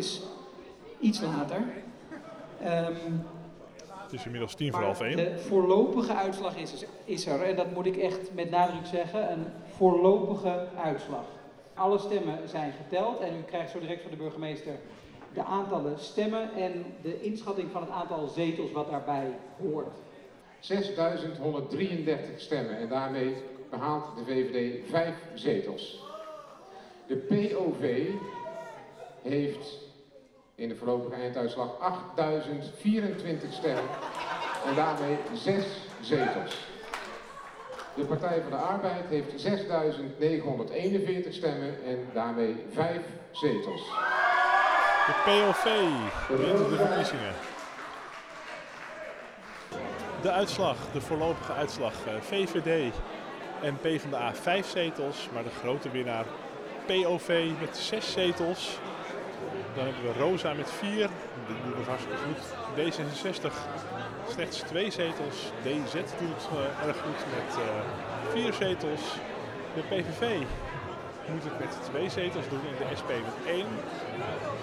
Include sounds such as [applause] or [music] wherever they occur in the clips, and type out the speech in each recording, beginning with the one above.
is iets later. Ehm, Het is inmiddels tien voor half één. de voorlopige uitslag is, is er, en dat moet ik echt met nadruk zeggen, een voorlopige uitslag. Alle stemmen zijn geteld en u krijgt zo direct van de burgemeester de aantallen stemmen en de inschatting van het aantal zetels wat daarbij hoort. 6.133 stemmen en daarmee behaalt de VVD vijf zetels. De POV heeft in de voorlopige einduitslag 8.024 stemmen en daarmee zes zetels. De Partij van de Arbeid heeft 6.941 stemmen en daarmee vijf zetels. De POV wint de verkiezingen. De uitslag, de voorlopige uitslag. eh, VVD en PvdA vijf zetels, maar de grote winnaar POV met zes zetels. Dan hebben we Rosa met vier, die doet het hartstikke goed. D66 slechts twee zetels. DZ doet het eh, erg goed met eh, vier zetels. De PVV moet het met twee zetels doen en de SP met één.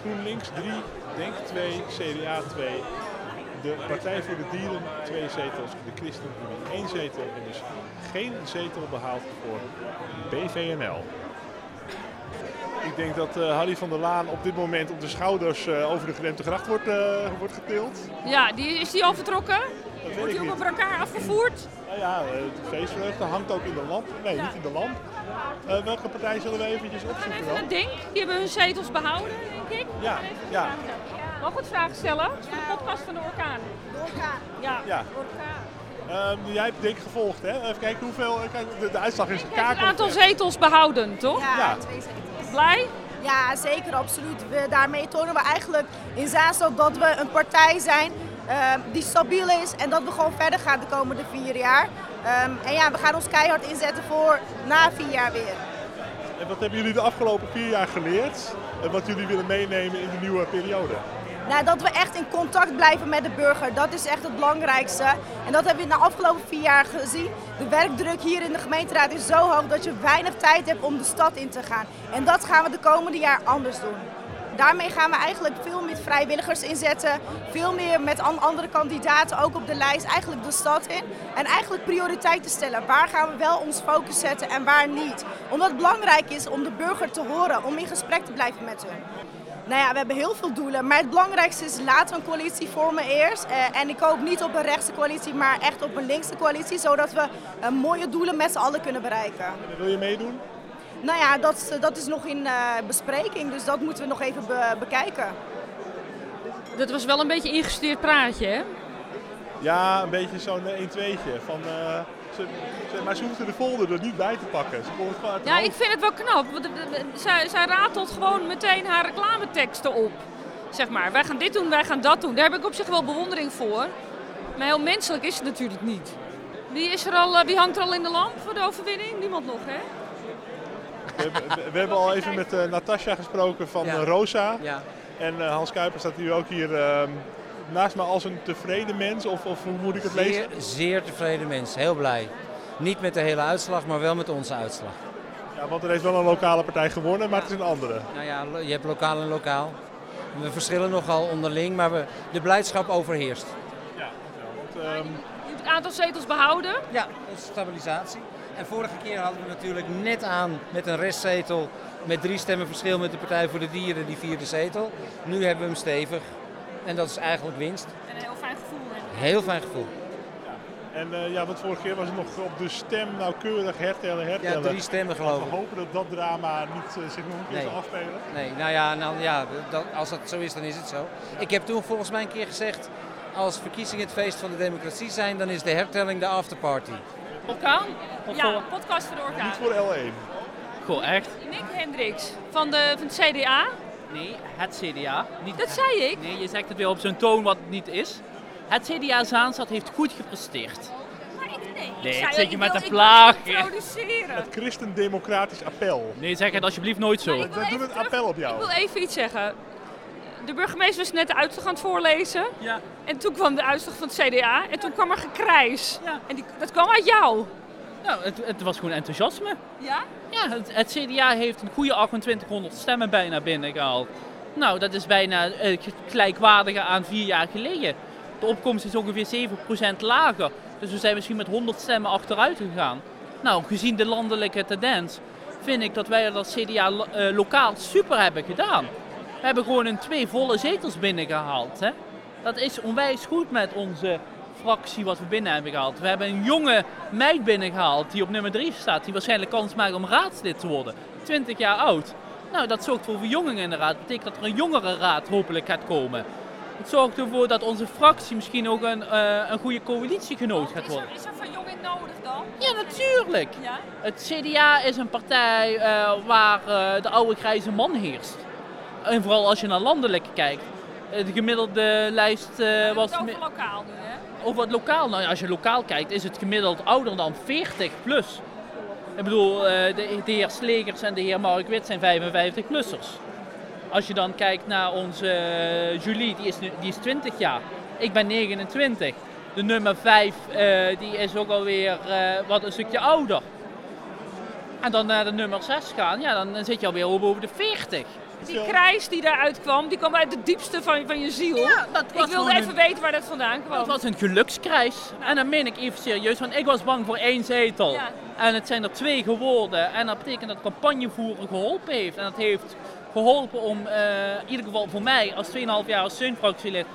GroenLinks 3, Denk 2, CDA 2. De Partij voor de Dieren 2 zetels, de ChristenUnie 1 zetel en dus geen zetel behaald voor BVNL. Ik denk dat eh, Harry van der Laan op dit moment op de schouders eh, over de gedempte gracht wordt, eh, wordt getild. Ja, die, is die al vertrokken? Dat Wordt die op niet. een brancard afgevoerd? Nou ja, de feestvreugde hangt ook in de lamp. Nee, niet in de lamp. Eh, welke partij zullen we eventjes opzoeken Even dan? een ding. Die hebben hun zetels behouden, denk ik. Ja, ja. Mag ik wat vragen stellen? Het is voor de podcast van de orkaan. De orkaan? Ja. Ja. Ehm, jij hebt denk ik gevolgd, hè? Even kijken hoeveel. Kijk, de, de uitslag is Het kaak. aantal zetels behouden, toch? Ja. twee zetels. Blij? Ja, zeker, absoluut. We, daarmee tonen we eigenlijk in Zaanstad dat we een partij zijn eh, die stabiel is en dat we gewoon verder gaan de komende vier jaar. Ehm, en ja, we gaan ons keihard inzetten voor na vier jaar weer. En wat hebben jullie de afgelopen vier jaar geleerd? En wat jullie willen meenemen in de nieuwe periode? Nou, dat we echt in contact blijven met de burger, dat is echt het belangrijkste. En dat hebben we de afgelopen vier jaar gezien. De werkdruk hier in de gemeenteraad is zo hoog dat je weinig tijd hebt om de stad in te gaan. En dat gaan we de komende jaar anders doen. Daarmee gaan we eigenlijk veel meer vrijwilligers inzetten, veel meer met an- andere kandidaten ook op de lijst, eigenlijk de stad in. En eigenlijk prioriteiten stellen. Waar gaan we wel ons focus zetten en waar niet? Omdat het belangrijk is om de burger te horen, om in gesprek te blijven met hun. Nou ja, we hebben heel veel doelen, maar het belangrijkste is laten we een coalitie vormen eerst. Eh, en ik hoop niet op een rechtse coalitie, maar echt op een linkse coalitie, zodat we eh, mooie doelen met z'n allen kunnen bereiken. En wil je meedoen? Nou ja, dat, dat is nog in eh, bespreking, dus dat moeten we nog even be- bekijken. Dat was wel een beetje ingestudeerd praatje, hè? Ja, een beetje zo'n 1-2'tje. Van, eh, ze, ze- maar ze hoefden de folder er niet bij te pakken. Ze kon het gewoon uit de Ja, hoofd. ik vind het wel knap. want de- de- Zij, zij ratelt gewoon meteen haar reclameteksten op. Zeg maar, wij gaan dit doen, wij gaan dat doen. Daar heb ik op zich wel bewondering voor. Maar heel menselijk is het natuurlijk niet. Wie, is er al, eh, wie hangt er al in de lamp voor de overwinning? Niemand nog, hè? We, hebben- we- hebben al even met eh, Natasja gesproken van Ja. eh, Rosa. Ja. En eh, Hans Kuiper staat hier ook hier ehm, naast me als een tevreden mens. Of, of hoe moet ik het lezen? Zeer, zeer tevreden mens, heel blij. Niet met de hele uitslag, maar wel met onze uitslag. Ja, want er heeft wel een lokale partij gewonnen, maar het is een andere. Nou ja, je hebt lokaal en lokaal. We verschillen nogal onderling, maar we, de blijdschap overheerst. Ja, want, ehm, Je hebt het aantal zetels behouden. Ja, dat is stabilisatie. En vorige keer hadden we natuurlijk net aan met een restzetel met drie stemmen verschil met de Partij voor de Dieren, die vierde zetel. Nu hebben we hem stevig en dat is eigenlijk winst. En een heel fijn gevoel. hè? Heel fijn gevoel. En eh, ja, want vorige keer was het nog op de stem nauwkeurig hertellen, Ja, hertellen. drie stemmen geloof We ik. hopen dat dat drama niet eh, zich nog een keer Nee. zal afspelen. Nee, nou ja, nou, ja dat, als dat zo is, dan is het zo. Ik heb toen volgens mij een keer gezegd, als verkiezingen het feest van de democratie zijn, dan is de hertelling de afterparty. Orkaan? Ja, podcast voor de orkaan. Niet voor L1. Goh, echt? Nick Hendricks van, de, van het CDA. Nee, het CDA. Niet Dat zei ik. Nee, je zegt het weer op zo'n toon wat het niet is. Het CDA Zaanstad heeft goed gepresteerd. Maar ik, nee, Nee, ik zei, zit je ik met wil- een plaag. Het Christendemocratisch appel. Nee, zeg het alsjeblieft nooit zo. We doen een appel op jou. Ik wil even iets zeggen. De burgemeester was net de uitslag aan het voorlezen. Ja. En toen kwam de uitslag van het CDA. En toen kwam er gekrijs. Ja. En die, dat kwam uit jou. Nou, het, het was gewoon enthousiasme. Ja? Ja, het, het CDA heeft een goede 2800 stemmen bijna binnengehaald. Nou, dat is bijna uh, gelijkwaardige aan vier jaar geleden. De opkomst is ongeveer 7% lager. Dus we zijn misschien met 100 stemmen achteruit gegaan. Nou, gezien de landelijke tendens, vind ik dat wij dat als CDA uh, lokaal super hebben gedaan. We hebben gewoon een twee volle zetels binnengehaald. Hè? Dat is onwijs goed met onze fractie wat we binnen hebben gehaald. We hebben een jonge meid binnengehaald die op nummer 3 staat, die waarschijnlijk kans maakt om raadslid te worden. 20 jaar oud. Nou, dat zorgt voor verjonging in de raad. Dat betekent dat er een jongere raad hopelijk gaat komen. Het zorgt ervoor dat onze fractie misschien ook een, uh, een goede coalitiegenoot gaat worden. Is er, is er verjonging nodig dan? Ja, natuurlijk. Ja? Het CDA is een partij uh, waar uh, de oude grijze man heerst. En vooral als je naar landelijk kijkt. De gemiddelde lijst was... Het over lokaal nu, hè? Over het lokaal. Nou, als je lokaal kijkt, is het gemiddeld ouder dan 40 plus. Ik bedoel, de, de heer Slegers en de heer Mark Wit zijn 55-plussers. Als je dan kijkt naar onze Julie, die is, die is 20 jaar. Ik ben 29. De nummer 5 uh, die is ook alweer uh, wat een stukje ouder. En dan naar de nummer 6 gaan, ja, dan zit je alweer boven de 40. Die krijs die daaruit kwam, die kwam uit het diepste van, van je ziel. Ja, dat ik wilde even een, weten waar dat vandaan kwam. Dat was een gelukskrijs. En dan meen ik even serieus, want ik was bang voor één zetel. Ja. En het zijn er twee geworden. En dat betekent dat campagnevoeren geholpen heeft. En dat heeft geholpen om, uh, in ieder geval voor mij als 2,5 jaar als steunfractielid,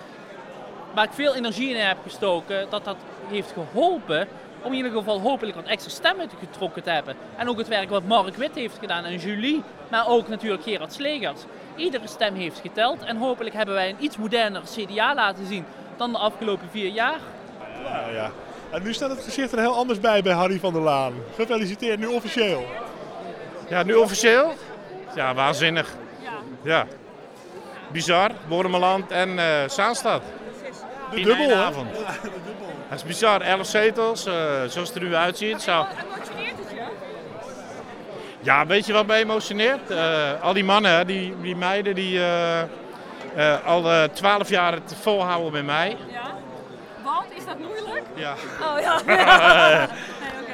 waar ik veel energie in heb gestoken, dat dat heeft geholpen om in ieder geval hopelijk wat extra stemmen te getrokken te hebben. En ook het werk wat Mark Wit heeft gedaan en Julie, maar ook natuurlijk Gerard Slegers. Iedere stem heeft geteld en hopelijk hebben wij een iets moderner CDA laten zien dan de afgelopen vier jaar. Ja, ja. En nu staat het gezicht er heel anders bij bij Harry van der Laan. Gefeliciteerd, nu officieel. Ja, nu officieel? Ja, waanzinnig. Ja. Bizar, Wormeland en uh, Zaanstad. De In dubbel, avond. Dat is bizar, 11 zetels, uh, zoals het er nu uitziet. Zou... Emotioneert het je? Ja, weet je wat me emotioneert? Uh, al die mannen, die, die meiden die al 12 jaar het volhouden met mij. Ja? Want, is dat moeilijk? Ja. Oh ja. [laughs] nee, [laughs] okay.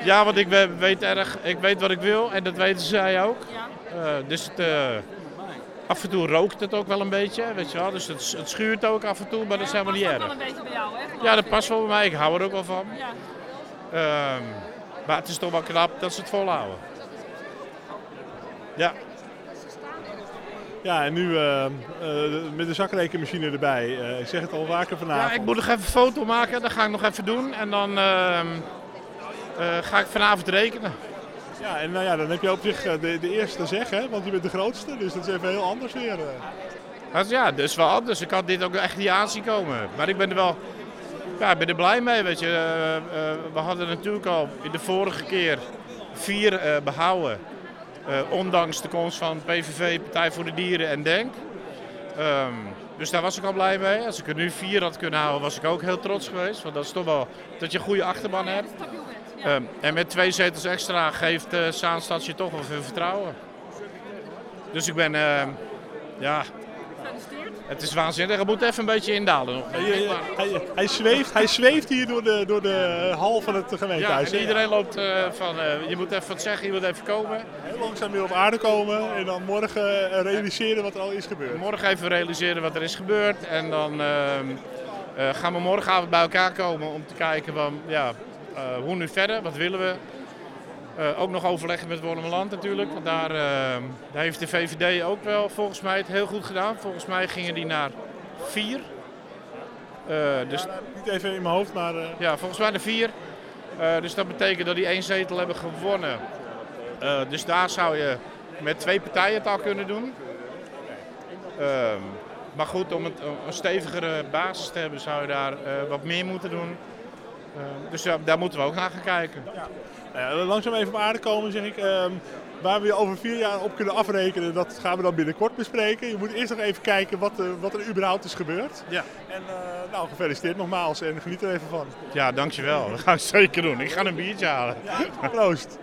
Ja, want ik weet erg, ik weet wat ik wil en dat weten zij ook. Ja. dus het Af en toe rookt het ook wel een beetje, weet je wel. Dus het, het schuurt ook af en toe, maar dat is helemaal niet erg. Dat past wel een beetje bij jou, hè? Ja, dat past wel bij mij. Ik hou er ook wel van. Ja. Um, maar het is toch wel knap dat ze het volhouden. Ja. Ja, en nu uh, uh, met de zakrekenmachine erbij. Uh, ik zeg het al vaker vanavond. Ja, ik moet nog even een foto maken. Dat ga ik nog even doen. En dan ga ik vanavond rekenen. Ja, en nou ja, dan heb je op zich de, de eerste zeg, hè? want je bent de grootste. Dus dat is even heel anders weer. Dus ja, is wel anders. Ik had dit ook echt niet aanzien komen. Maar ik ben er wel ja, ben er blij mee. Weet je. Uh, we hadden natuurlijk al in de vorige keer vier behouden. ondanks de komst van PVV, Partij voor de Dieren en DENK. Um, dus daar was ik al blij mee. Als ik er nu vier had kunnen houden, was ik ook heel trots geweest. Want dat is toch wel dat je een goede achterban hebt. Ja. Um, en met twee zetels extra geeft uh, Zaanstad je toch wel veel vertrouwen. Dus ik ben, uh, ja, het is waanzinnig. Het moet even een beetje indalen nog. Hij, hij, hij, zweeft, hij zweeft hier door de, door de hal van het gemeentehuis. Ja, en iedereen loopt uh, van, uh, je moet even wat zeggen, je moet even komen. Heel langzaam weer op aarde komen en dan morgen realiseren wat er al is gebeurd. Morgen even realiseren wat er is gebeurd en dan ehm, gaan we morgenavond bij elkaar komen om te kijken van, ja, hoe nu verder, wat willen we. Uh, ook nog overleggen met Wormeland natuurlijk. Want daar, uh, daar, heeft de VVD ook wel volgens mij het heel goed gedaan. Volgens mij gingen die naar vier. Uh, dus... Ja, niet even in mijn hoofd, maar... Ja, volgens mij naar vier. dus dat betekent dat die één zetel hebben gewonnen. dus daar zou je met twee partijen het al kunnen doen. Ehm, maar goed, om het, een stevigere basis te hebben zou je daar wat meer moeten doen. Dus daar moeten we ook naar gaan kijken. Ja. Ja, langzaam even op aarde komen, zeg ik. Um, waar we je over vier jaar op kunnen afrekenen, dat gaan we dan binnenkort bespreken. Je moet eerst nog even kijken wat, uh, wat er überhaupt is gebeurd. Ja. En uh, nou, gefeliciteerd nogmaals en geniet er even van. Ja, dankjewel. Dat gaan we zeker doen. Ik ga een biertje halen. Ja, proost.